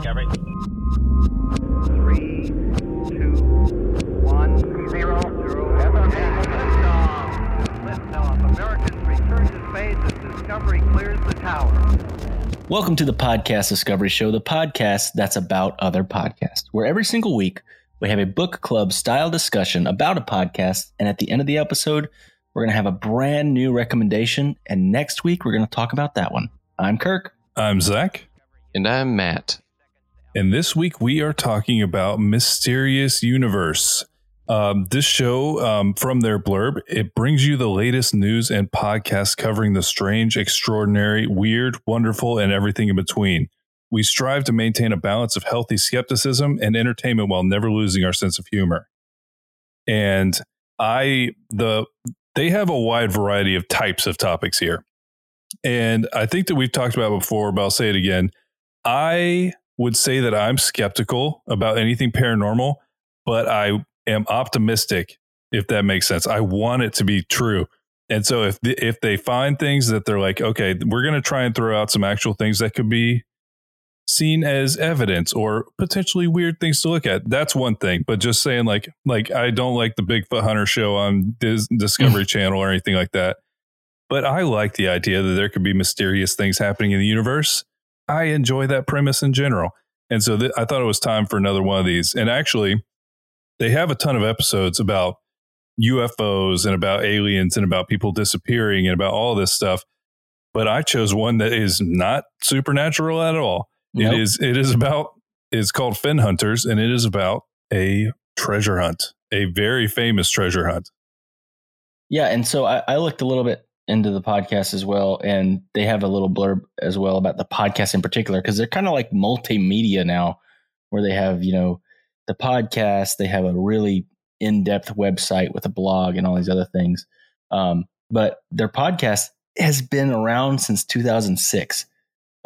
Discovery. Three, two, one, zero, zero. Liftoff. Liftoff. Americans return to space as Discovery clears the tower. Welcome to the Podcast Discovery Show, the podcast that's about other podcasts, where every single week we have a book club style discussion about a podcast. And at the end of the episode, we're going to have a brand new recommendation. And next week, we're going to talk about that one. I'm Kirk. I'm Zach. And I'm Matt. And this week we are talking about Mysterious Universe. Um, this show, um, from their blurb, it brings you the latest news and podcasts covering the strange, extraordinary, weird, wonderful, and everything in between. We strive to maintain a balance of healthy skepticism and entertainment while never losing our sense of humor. And I, the, they have a wide variety of types of topics here. And I think that we've talked about before, but I'll say it again. I would say that I'm skeptical about anything paranormal, but I am optimistic if that makes sense. I want it to be true. And so if the, if they find things that they're like, okay, we're going to try and throw out some actual things that could be seen as evidence or potentially weird things to look at. That's one thing, but just saying like like I don't like the Bigfoot Hunter show on Dis- Discovery Channel or anything like that. But I like the idea that there could be mysterious things happening in the universe. I enjoy that premise in general. And so th- I thought it was time for another one of these. And actually, they have a ton of episodes about UFOs and about aliens and about people disappearing and about all this stuff. But I chose one that is not supernatural at all. Nope. It is it is about it's called Fenn Hunters and it is about a treasure hunt, a very famous treasure hunt. Yeah. And so I, I looked a little bit into the podcast as well. And they have a little blurb as well about the podcast in particular, because they're kind of like multimedia now, where they have, you know, the podcast, they have a really in depth website with a blog and all these other things. Um, but their podcast has been around since 2006.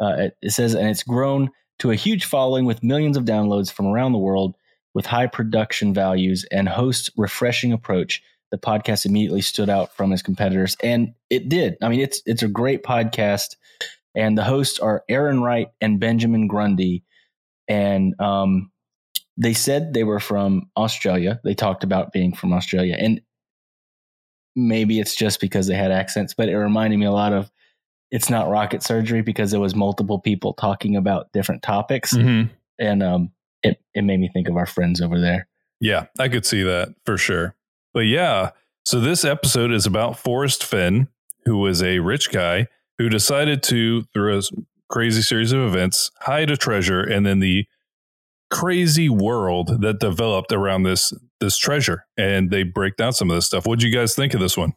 Uh, it, it says, and it's grown to a huge following with millions of downloads from around the world with high production values and hosts refreshing approach the podcast immediately stood out from his competitors and it did i mean it's it's a great podcast and the hosts are aaron wright and benjamin grundy and um, they said they were from australia they talked about being from australia and maybe it's just because they had accents but it reminded me a lot of it's not rocket surgery because there was multiple people talking about different topics Mm-hmm. and um, it, it made me think of our friends over there Yeah, I could see that for sure. But yeah, so this episode is about Forrest Fenn, who was a rich guy who decided to, through a crazy series of events, hide a treasure and then the crazy world that developed around this this treasure. And they break down some of this stuff. What do you guys think of this one?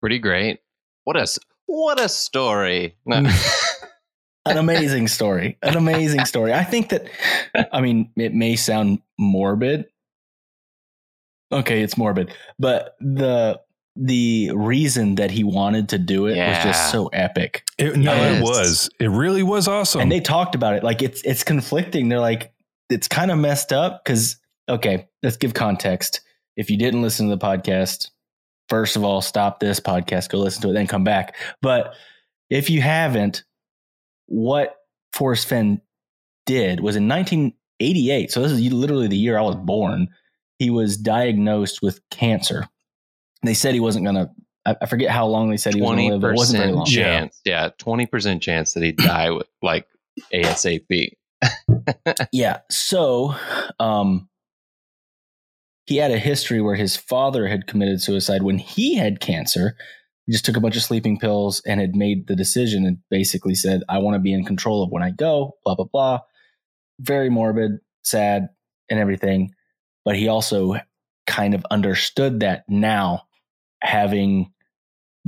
Pretty great. What a s- what a story. No. Mm. an amazing story an amazing story i think that i mean it may sound morbid okay it's morbid but the the reason that he wanted to do it was just so epic It, no, Yes. it was. It really was awesome. and they talked about it like it's it's conflicting they're like it's kind of messed up because okay let's give context if you didn't listen to the podcast first of all stop this podcast go listen to it then come back but if you haven't what forrest fenn did was in 1988 so this is literally the year i was born he was diagnosed with cancer. They said he wasn't gonna i I forget how long they said he was Twenty gonna live but it wasn't very percent long. chance. Yeah, twenty percent chance that he'd die with like ASAP. yeah so um he had a history where his father had committed suicide when he had cancer. He just took a bunch of sleeping pills and had made the decision and basically said i want to be in control of when i go blah blah blah. Very morbid sad and everything but he also kind of understood that now having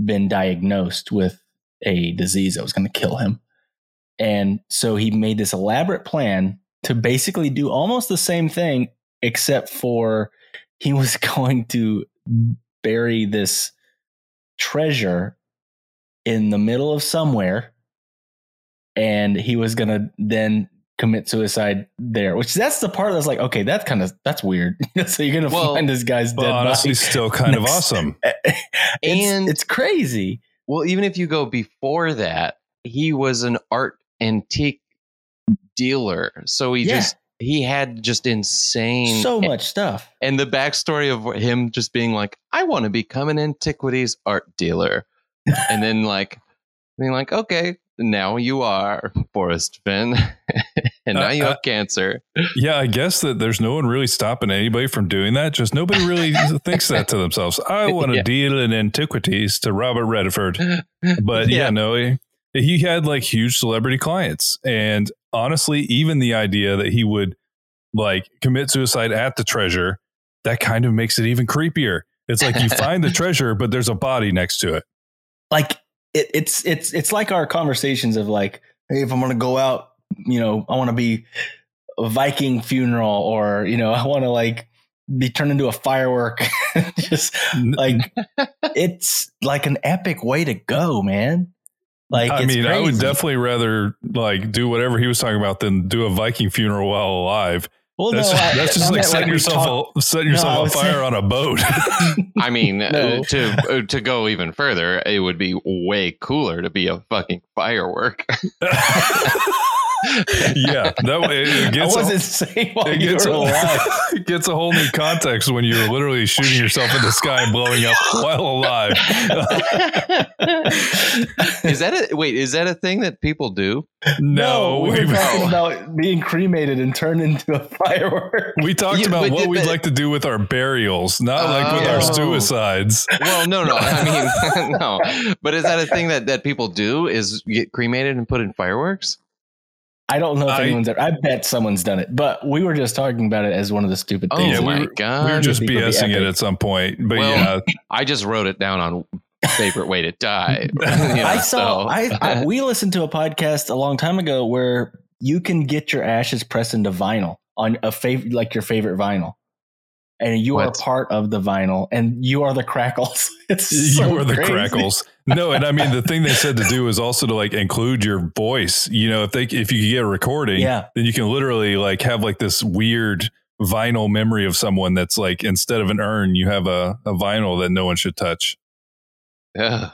been diagnosed with a disease that was going to kill him and so he made this elaborate plan to basically do almost the same thing, except for he was going to bury this treasure in the middle of somewhere. And he was going to then commit suicide there, which that's the part that's like, okay, that's kind of, that's weird. so you're going to Well, find this guy's but dead honestly, body. still kind of awesome. it's, And- it's crazy. Well, even if you go before that, he was an art antique dealer. So he Yeah. just he had just insane so much stuff. and the backstory of him just being like, I want to become an antiquities art dealer. and then like being like, okay, now you are Forrest Fenn. and now Uh, you uh, have cancer. Yeah, I guess that there's no one really stopping anybody from doing that. Just nobody really thinks that to themselves. I want to Yeah. deal in antiquities to Robert Redford. But yeah, Yeah. no, he, he had like huge celebrity clients. And honestly, even the idea that he would like commit suicide at the treasure, that kind of makes it even creepier. It's like you find the treasure, but there's a body next to it. Like it, it's it's it's like our conversations of like, hey, if I'm gonna go out, you know, I want to be a Viking funeral, or you know, I want to like be turned into a firework. Just mm. like it's like an epic way to go, man. Like I mean, I would definitely rather like do whatever he was talking about than do a Viking funeral while alive. Well, That's, no, I- that's just I like meant setting we yourself talk- a, setting yourself I on fire saying- on a boat. I mean, uh, No. to uh, to go even further, it would be way cooler to be a fucking firework. yeah, that way it I gets, wasn't a, saying while it you gets, were a, alive. it gets a whole new context when you're literally shooting yourself in the sky and blowing up while alive. is that a wait? Is that a thing that people do? no, we were we, talking Oh. about being cremated and turned into a firework. we talked Yeah, about what we'd they- like to do with our burials, not like with our Oh. suicides. Well, no, no. I mean, no. But is that a thing that that people do? Is get cremated and put in fireworks? I don't know if I- anyone's ever. I bet someone's done it, but we were just talking about it as one of the stupid Oh things. Yeah, we my were- god! we were just think it would be BSing it at some point, but Well, yeah, I just wrote it down on favorite way to die. You know, I saw. so- I, I we listened to a podcast a long time ago where you can get your ashes pressed into vinyl on a favorite, like your favorite vinyl, and you are part of the vinyl, and you are the crackles. It's you so were the crazy. crackles. No, and I mean the thing they said to do is also to like include your voice. You know, if they if you could get a recording, Yeah, then you can literally like have like this weird vinyl memory of someone that's like instead of an urn, you have a, a vinyl that no one should touch. Yeah.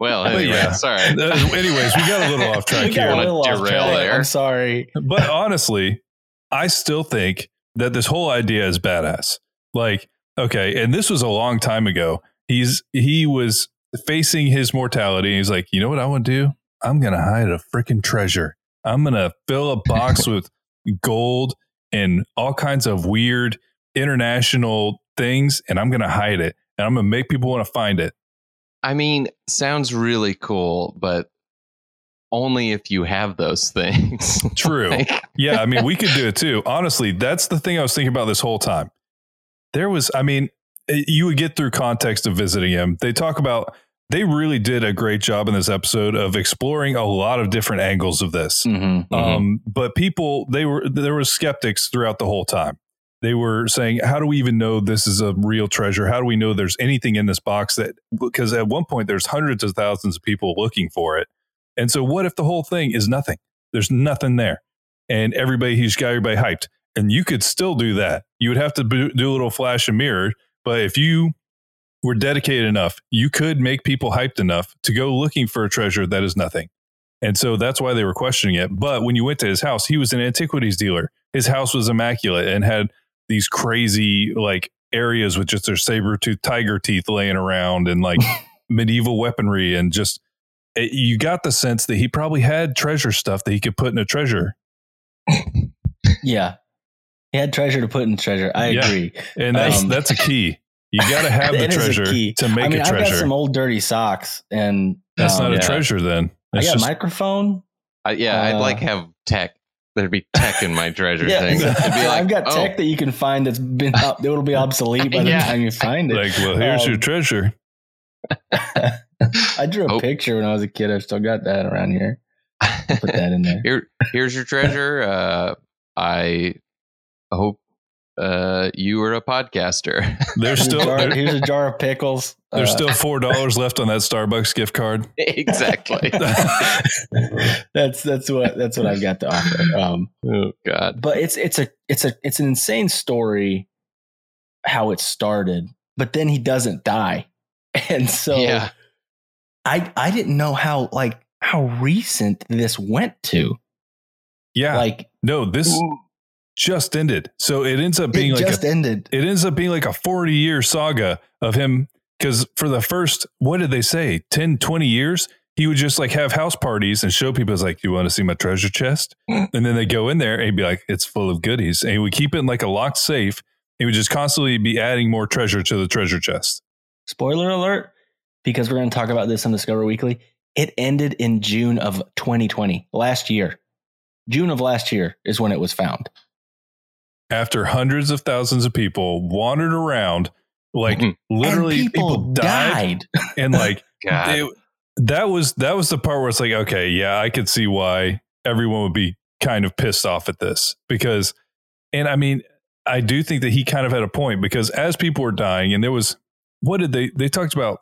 Well, But anyway, yeah. sorry. Uh, Anyways, we got a little off track we got here. a little off track. there. I'm sorry. But honestly, I still think that this whole idea is badass. Like, okay, and this was a long time ago. He's he was facing his mortality. He's like, you know what I want to do? I'm gonna hide a freaking treasure. I'm gonna fill a box with gold and all kinds of weird international things, and I'm gonna hide it. And I'm gonna make people want to find it. I mean, sounds really cool, but only if you have those things. True. Like, Yeah, I mean, we could do it too. Honestly, that's the thing I was thinking about this whole time. There was, I mean, eh, you would get through context of visiting him. They talk about, they really did a great job in this episode of exploring a lot of different angles of this. Mm-hmm. Um, but people, they were, there were skeptics throughout the whole time. They were saying, how do we even know this is a real treasure? How do we know there's anything in this box that, because at one point there's hundreds of thousands of people looking for it. And so what if the whole thing is nothing? There's nothing there. And everybody, he's got everybody hyped. And you could still do that. You would have to do do a little flash and mirror. But if you were dedicated enough, you could make people hyped enough to go looking for a treasure that is nothing. And so that's why they were questioning it. But when you went to his house, he was an antiquities dealer. His house was immaculate and had these crazy like areas with just their saber tooth tiger teeth laying around and like medieval weaponry and just it, you got the sense that he probably had treasure stuff that he could put in a treasure. Yeah, he had treasure to put in treasure. I Yeah. agree. And that's Um, that's a key. You got to have the It is a treasure to make I mean, a I've got treasure. some old dirty socks, and That's um, not a yeah. treasure then. I got just- a microphone. I, yeah, I'd Uh, like have tech. There'd be tech in my treasure Yeah, thing. It'd be like, I've got oh, tech that you can find that's been up. It'll be obsolete by the Yeah. time you find it. like, well, here's your Um, treasure. I drew a Oh. picture when I was a kid. I've still got that around here. Put that in there. Here, here's your treasure. Uh, I hope uh, you were a podcaster. There's Here's, still a jar, here's a jar of pickles. there's Uh, still four dollars left on that Starbucks gift card. exactly. that's that's what that's what I've got to offer. Um, Oh God. but it's it's a it's a it's an insane story how it started. But then he doesn't die, and so yeah. I I didn't know how like how recent this went to. Yeah. Like no, this just ended. So it ends up being it like just a, ended. it ends up being like a 40 year saga of him because for the first what did they say 10 20 years he would just like have house parties and show people it's like you want to see my treasure chest mm. and then they go in there and he'd be like it's full of goodies and he would keep it in like a locked safe he would just constantly be adding more treasure to the treasure chest Spoiler alert, because we're going to talk about this on Discover Weekly. It ended in June of 2020, last year. June of last year is when it was found. after hundreds of thousands of people wandered around like Mhm. literally and people, people, died, died. and like God. it- that was that was the part where it's like okay yeah i could see why everyone would be kind of pissed off at this because and i mean i do think that he kind of had a point because as people were dying and there was what did they they talked about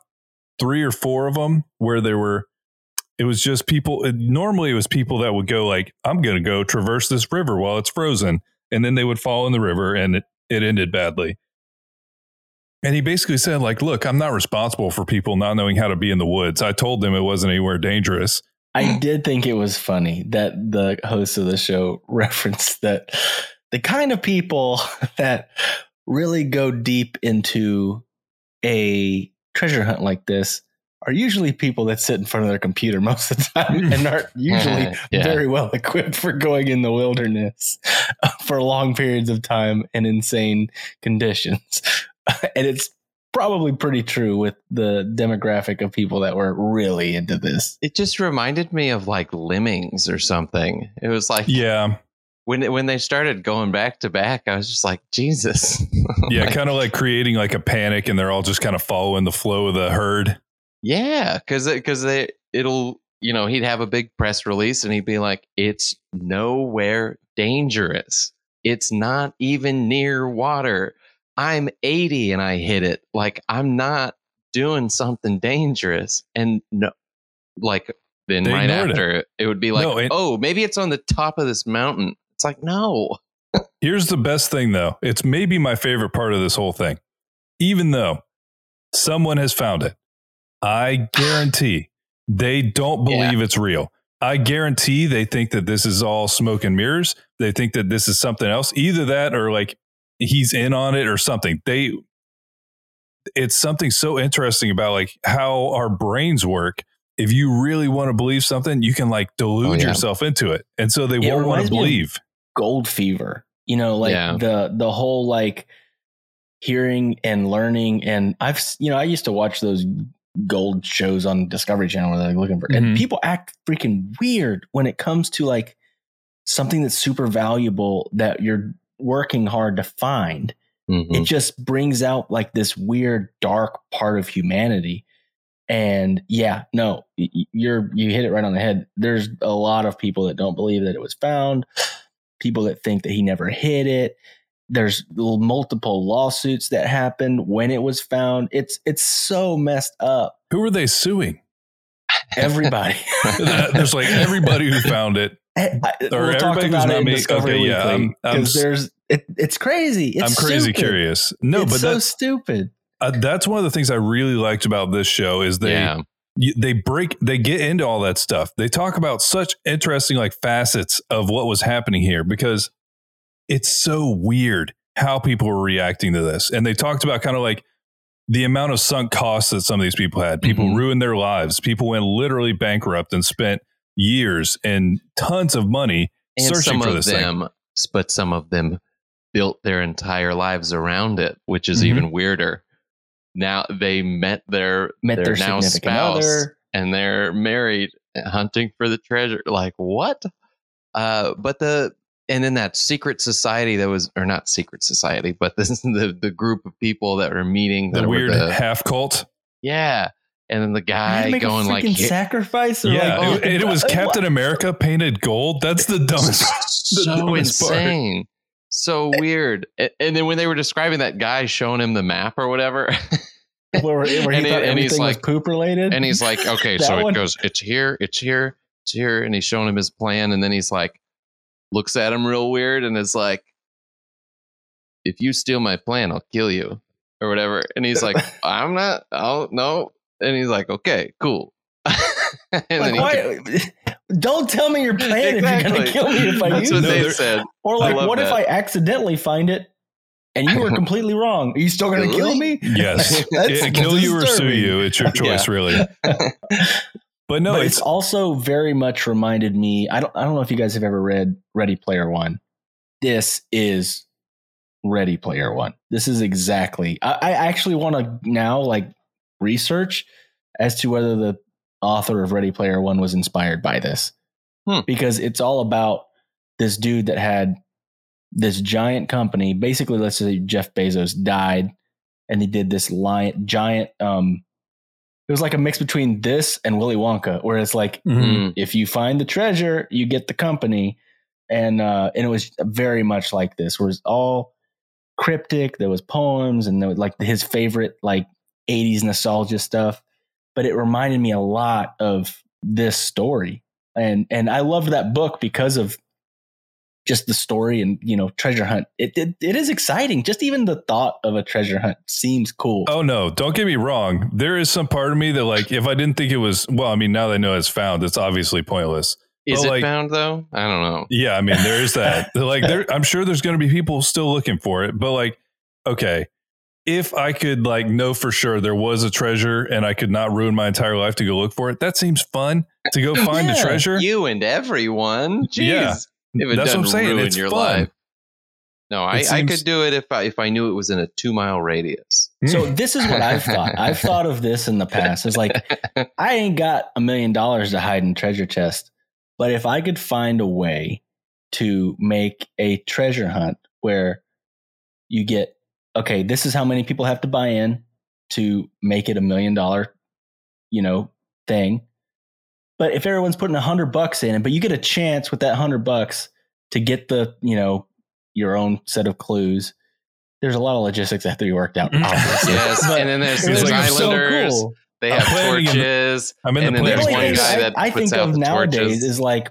three or four of them where there were it was just people it, normally it was people that would go like i'm going to go traverse this river while it's frozen and then they would fall in the river and it, it ended badly. And he basically said like look i'm not responsible for people not knowing how to be in the woods. I told them it wasn't anywhere dangerous. I did think it was funny that the host of the show referenced that the kind of people that really go deep into a treasure hunt like this are usually people that sit in front of their computer most of the time mm. and aren't usually Yeah. very well equipped for going in the wilderness for long periods of time and insane conditions. and it's probably pretty true with the demographic of people that were really into this. it just reminded me of like lemmings or something. It was like yeah when when they started going back to back, I was just like, Jesus. yeah Like, kind of like creating like a panic and they're all just kind of following the flow of the herd yeah, because because they it'll you know he'd have a big press release and he'd be like, it's nowhere dangerous. It's not even near water. I'm 80 and I hit it. Like I'm not doing something dangerous. And no, like then They right ignored it. after it. would be like, No, it- oh, maybe it's on the top of this mountain. It's like no. Here's the best thing, though. It's maybe my favorite part of this whole thing. Even though someone has found it, I guarantee they don't Yeah. believe it's real. I guarantee they think that this is all smoke and mirrors. They think that this is something else. Either that or like he's in on it or something. They it's something so interesting about like how our brains work. If you really want to believe something, you can like delude Oh, yeah. yourself into it. And so they It won't want to believe. Gold fever. You know, like Yeah. the the whole like hearing and learning and I've you know, I used to watch those gold shows on Discovery Channel where they're looking for Mhm. and people act freaking weird when it comes to like something that's super valuable that you're working hard to find. Mhm. it just brings out like this weird dark part of humanity and yeah no you're you hit it right on the head there's a lot of people that don't believe that it was found people that think that he never hid it there's multiple lawsuits that happened when it was found it's it's so messed up Who are they suing? everybody There's like everybody who found it. I- I- Or we'll talk everybody who's about not it in me. Discovery Okay, yeah, Weekly I'm- I'm because s- there's it, it's crazy it's I'm crazy stupid. curious. No, it's but so that's stupid uh, that's one of the things I really liked about this show is they yeah. They break they get into all that stuff. They talk about such interesting like facets of what was happening here because it's so weird how people were reacting to this. And they talked about kind of like the amount of sunk costs that some of these people had. People Mhm. ruined their lives. People went literally bankrupt and spent years and tons of money and searching some for of this thing. them, but some of them built their entire lives around it, which is Mhm. even weirder. Now they met their met their, their now spouse, other and they're married, hunting for the treasure. Like what? Uh, but the and then that secret society that was, or not secret society, but this is the the group of people that were meeting The weird the- half cult. yeah, and then the You had to guy make a going like, freaking sacrifice. Or Yeah, like, it, it was? Captain America painted gold. That's the dumbest. the so dumbest part. So eh. weird. And then when they were describing that guy showing him the map or whatever, where, where he And he- thought and he's like- poop related. and he's like, okay, so one? it goes, it's here, it's here, it's here, and he's showing him his plan, and then he's like, looks at him real weird, and is like, if you steal my plan, I'll kill you, or whatever. And he's like, I'm not, I'll no, and he's like, okay, cool. and like, then he why, Don't tell me your plan if you're going to kill me if I That's use what No, it. they said. Or like, love what if. I accidentally find it and you were completely wrong? Are you still going to kill me? Yes. That's Yeah, kill you or sue you. It's your choice, Yeah. really. But no, but it's it's also very much reminded me. I don't. I don't know if you guys have ever read Ready Player One. This is Ready Player One. This is exactly. I, I actually want to now like research as to whether the author of Ready Player One was inspired by this, Hmm. because it's all about this dude that had this giant company. Basically, let's say Jeff Bezos died, and he did this lion, giant. Um, it was like a mix between this and Willy Wonka, where it's like Mhm. Mm. if you find the treasure, you get the company, and uh, and it was very much like this, where it's all cryptic. There was poems and there was like his favorite like '80s nostalgia stuff, but it reminded me a lot of this story, and and I loved that book because of just the story and you know treasure hunt. It it, it is exciting. Just even the thought of a treasure hunt seems cool. Oh no, don't get me wrong. There is some part of me that like if I didn't think it was well, I mean now that I know it's found, it's obviously pointless. Is But, it like- found though? I don't know. Yeah, I mean there is that. like there I'm sure there's going to be people still looking for it, but like okay, if I could like know for sure there was a treasure and I could not ruin my entire life to go look for it, that seems fun to go find Yeah, a treasure. You and everyone. Jeez. Yeah. If it That's what I'm doesn't saying. ruin It's your fun. life. No, I, It I could do it if I if I knew it was in a two mile radius. So this is what I've thought. I've thought of this in the past. It's like I ain't got a million dollars to hide in treasure chest, but if I could find a way to make a treasure hunt where you get okay, this is how many people have to buy in to make it a million dollar, you know, thing. But if everyone's putting a hundred bucks in, but you get a chance with that hundred bucks to get the, you know, your own set of clues. There's a lot of logistics that have to be worked out. Obviously. yes, But and then there's, it there's like so islanders. cool. They I'm have in the- torches. I'm in and the then there's only one thing guy I, that I puts think out of the nowadays torches. is like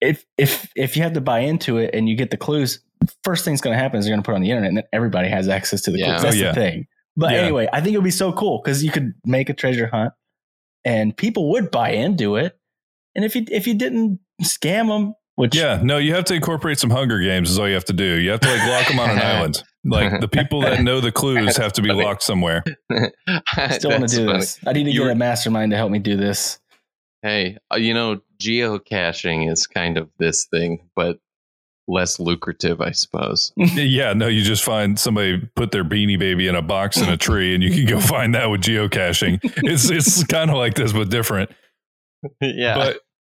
if if if you have to buy into it and you get the clues, first thing's going to happen is you're going to put it on the internet, and then everybody has access to the Yeah. clues. That's Oh, yeah. the thing. But Yeah. anyway, I think it would be so cool because you could make a treasure hunt, and people would buy into it. And if you if you didn't scam them, which Yeah, no, you have to incorporate some Hunger Games. Is all you have to do. You have to like lock them on an island. Like the people that know the clues have to be locked somewhere. I still want to do funny. this. I need to You get a mastermind to help me do this. Hey, uh, you know, geocaching is kind of this thing, but less lucrative, I suppose. yeah, no, you just find somebody put their beanie baby in a box in a tree, and you can go find that with geocaching. It's it's kind of like this, but different. yeah.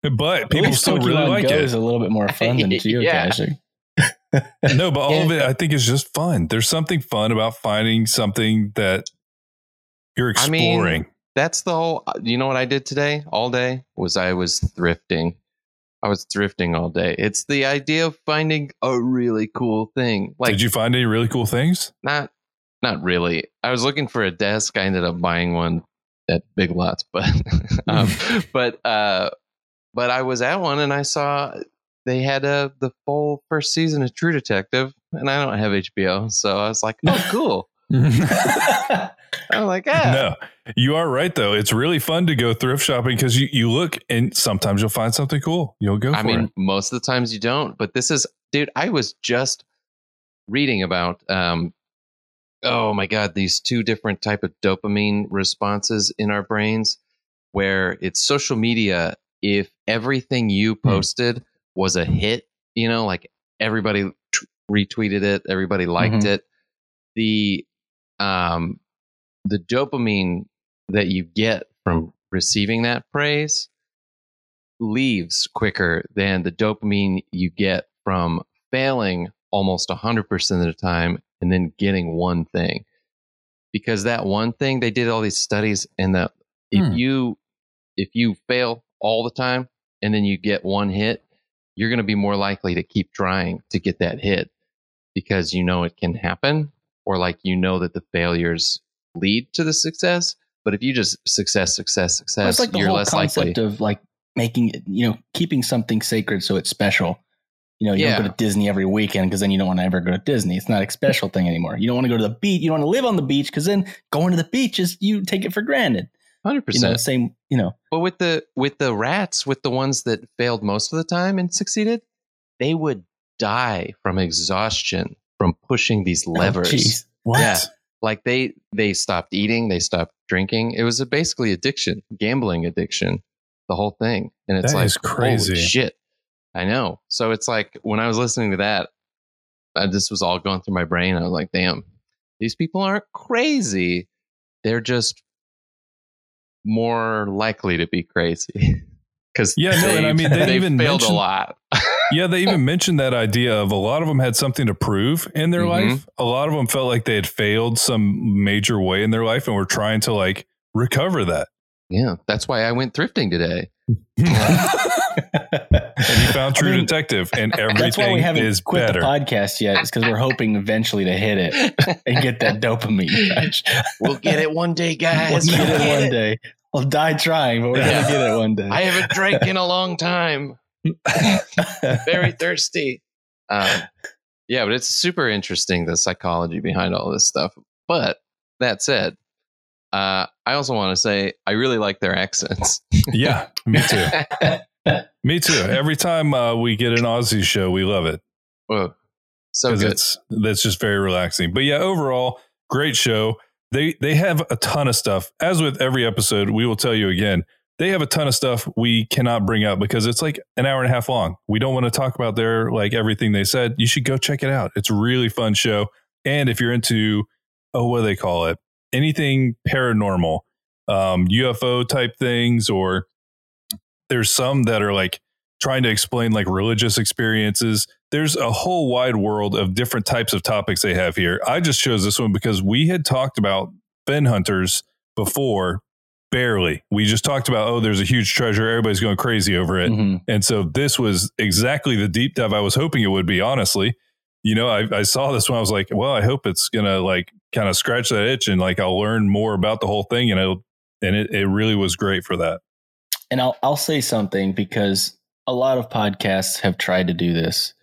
But but people least still really like Go it. is a little bit more fun than geocaching. No, but all of it, I think, is just fun. There's something fun about finding something that you're I mean, exploring. That's the whole. You know what I did today all day was I was thrifting. I was thrifting all day. It's the idea of finding a really cool thing. Like Did you find any really cool things? not not really. I was looking for a desk. I ended up buying one at Big Lots, but um, but uh, but I was at one and I saw they had a the full first season of True Detective, and I don't have HBO, so I was like, oh, cool. I'm like, yeah, No, you are right though. It's really fun to go thrift shopping because you, you look and sometimes you'll find something cool. You'll go I for mean, it. most of the times you don't, but this is, dude. I was just reading about, um, oh my god, these two different type of dopamine responses in our brains, where it's social media. If everything you Hmm. posted was a hit, you know, like everybody t- retweeted it, everybody liked Mhm. it, the um, the dopamine that you get from receiving that praise leaves quicker than the dopamine you get from failing almost 100% of the time and then getting one thing because that one thing they did all these studies and that if Hmm. you if you fail all the time and then you get one hit you're going to be more likely to keep trying to get that hit because you know it can happen or like you know that the failures lead to the success but if you just success success Well, success it's like the you're whole less likely concept of like making it, you know, keeping something sacred so it's special. You know, you Yeah. don't go to Disney every weekend because then you don't want to ever go to Disney. It's not a special thing anymore. You don't want to go to the beach. You don't want to live on the beach because then going to the beach is you take it for granted. Hundred You know, percent. same. You know, But with the with the rats, with the ones that failed most of the time and succeeded, they would die from exhaustion from pushing these Oh, levers. jeez. What? Yeah. like they they stopped eating, they stopped drinking. It was a basically addiction, gambling addiction, the whole thing. And it's That like crazy. shit. I know. So it's like when I was listening to that, uh, this was all going through my brain. I was like, damn, these people aren't crazy. They're just more likely to be crazy. Because Yeah, no, and I mean, they even failed a lot. Yeah, they even mentioned that idea of a lot of them had something to prove in their Mhm. life. A lot of them felt like they had failed some major way in their life and were trying to like recover that. yeah, that's why I went thrifting today. and you found True I mean, Detective, and That's why we everything haven't is quit better. the podcast yet. It's because we're hoping eventually to hit it and get that dopamine rush. We'll get it one day, guys. We'll get We'll get it one it. day. We'll die trying, but we're Yeah. gonna get it one day. I haven't drank in a long time. Very thirsty. Um, yeah, but it's super interesting the psychology behind all this stuff. But that said, uh, I also want to say I really like their accents. yeah, me too. Me too. Every time uh, we get an Aussie show, we love it Whoa, so good. it's that's just very relaxing. But yeah, overall, great show. They they have a ton of stuff. As with every episode, we will tell you again. They have a ton of stuff we cannot bring up because it's like an hour and a half long. We don't want to talk about their like everything they said. You should go check it out. It's a really fun show. And if you're into oh, what do they call it? Anything paranormal, um, UFO type things, or there's some that are like trying to explain like religious experiences. There's a whole wide world of different types of topics they have here. I just chose this one because we had talked about fenn hunters before, barely. We just talked about, oh, there's a huge treasure. Everybody's going crazy over it. Mhm. And so this was exactly the deep dive I was hoping it would be, honestly. You know, I, I saw this one. I was like, well, I hope it's going to like kind of scratch that itch and like I'll learn more about the whole thing. And, it'll, and it, it really was great for that. And I'll I'll say something because a lot of podcasts have tried to do this,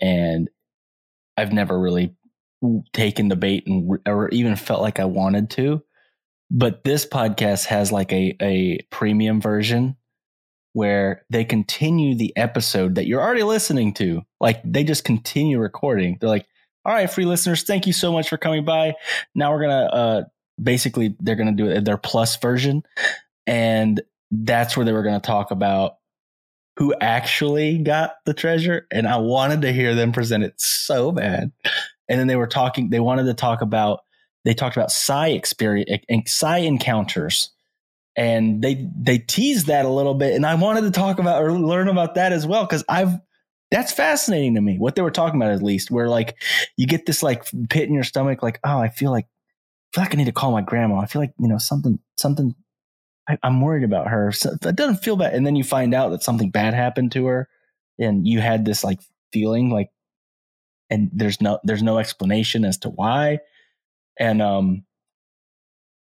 and I've never really taken the bait and or even felt like I wanted to. But this podcast has like a a premium version where they continue the episode that you're already listening to. Like they just continue recording. They're like, "All right, free listeners, thank you so much for coming by. Now we're gonna uh basically they're gonna do their plus version." And that's where they were going to talk about who actually got the treasure. And I wanted to hear them present it so bad. And then they were talking, they wanted to talk about, they talked about psi experience, psi encounters. And they they teased that a little bit. And I wanted to talk about or learn about that as well. Cause I've that's fascinating to me. What they were talking about at least, where like you get this like pit in your stomach, like, oh, I feel like I feel like I need to call my grandma. I feel like, you know, something something I, I'm worried about her. So it doesn't feel bad. And then you find out that something bad happened to her and you had this like feeling like, and there's no, there's no explanation as to why. And, um,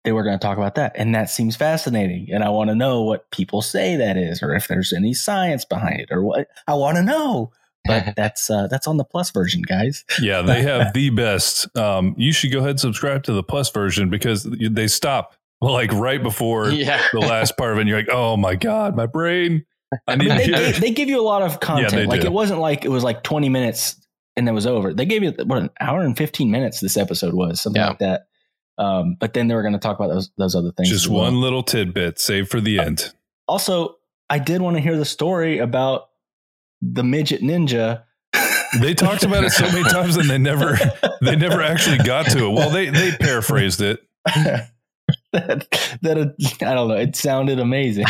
they were going to talk about that. And that seems fascinating. And I want to know what people say that is, or if there's any science behind it or what I want to know. But that's, uh, that's on the plus version, guys. Yeah, they have the best. Um, you should go ahead and subscribe to the plus version because they stop like right before yeah. the last part of it. And you're like, oh my God, my brain. I I need mean, to they, they give you a lot of content. they like do. it wasn't like it was like 20 minutes and then was over. They gave you what an hour and 15 minutes this episode was, something Yeah. like that. Um, but then they were going to talk about those those other things. just well. one little tidbit save for the end. Also, I did want to hear the story about the midget ninja. They talked about it so many times and they never they never actually got to it. Well, they they paraphrased it. that, that uh, I don't know. It sounded amazing.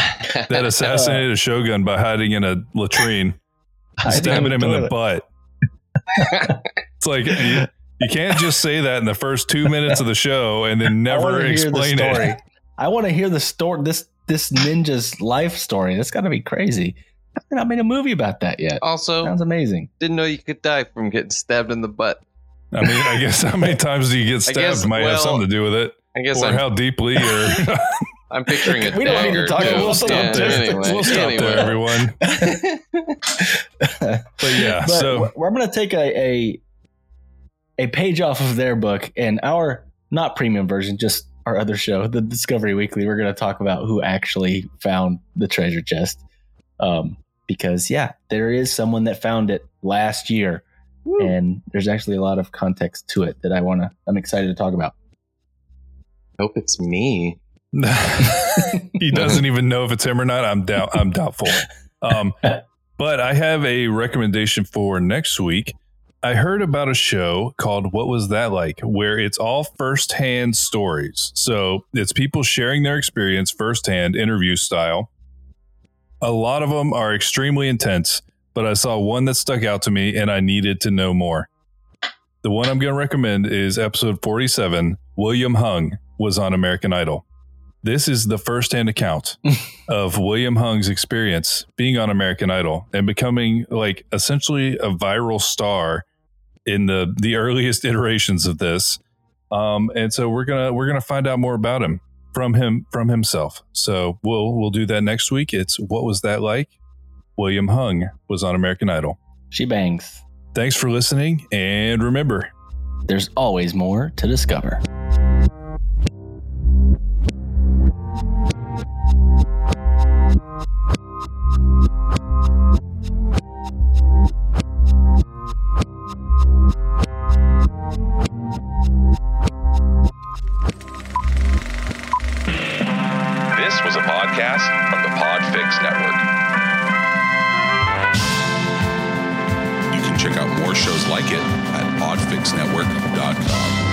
That assassinated a shogun by hiding in a latrine, stabbing him in the butt. It's like you, you can't just say that in the first two minutes of the show and then I never wanna hear the explain story. it. I want to hear the story. This this ninja's life story. That's got to be crazy. I've not made a movie about that yet. also, Sounds amazing. didn't know you could die from getting stabbed in the butt. I mean, I guess how many times do you get stabbed guess, might have something to do with it, I guess or I'm, how deeply. Or I'm picturing it. We don't need to talk too. about we'll stop Yeah, there. anyway, we'll stop there, everyone. but yeah, so- we're, going to take a, a a page off of their book and our not premium version, just our other show, the Discovery Weekly, we're going to talk about who actually found the treasure chest. Um, because yeah, there is someone that found it last year, and there's actually a lot of context to it that I want to. I'm excited to talk about. Hope it's me. he doesn't even know if it's him or not. I'm doubt. I'm doubtful. Um, but I have a recommendation for next week. I heard about a show called What Was That Like, where it's all firsthand stories. So it's people sharing their experience firsthand, interview style. A lot of them are extremely intense, but I saw one that stuck out to me and I needed to know more. The one I'm going to recommend is episode 47. William Hung was on American Idol. This is the firsthand account of William Hung's experience being on American Idol and becoming like essentially a viral star in the the earliest iterations of this. Um, and so we're gonna we're gonna find out more about him from him from himself. So we'll we'll do that next week. It's what was that like? William Hung was on American Idol. She bangs. Thanks for listening, and remember, There's always more to discover. Podfix Network. You can check out more shows like it at podfixnetwork.com.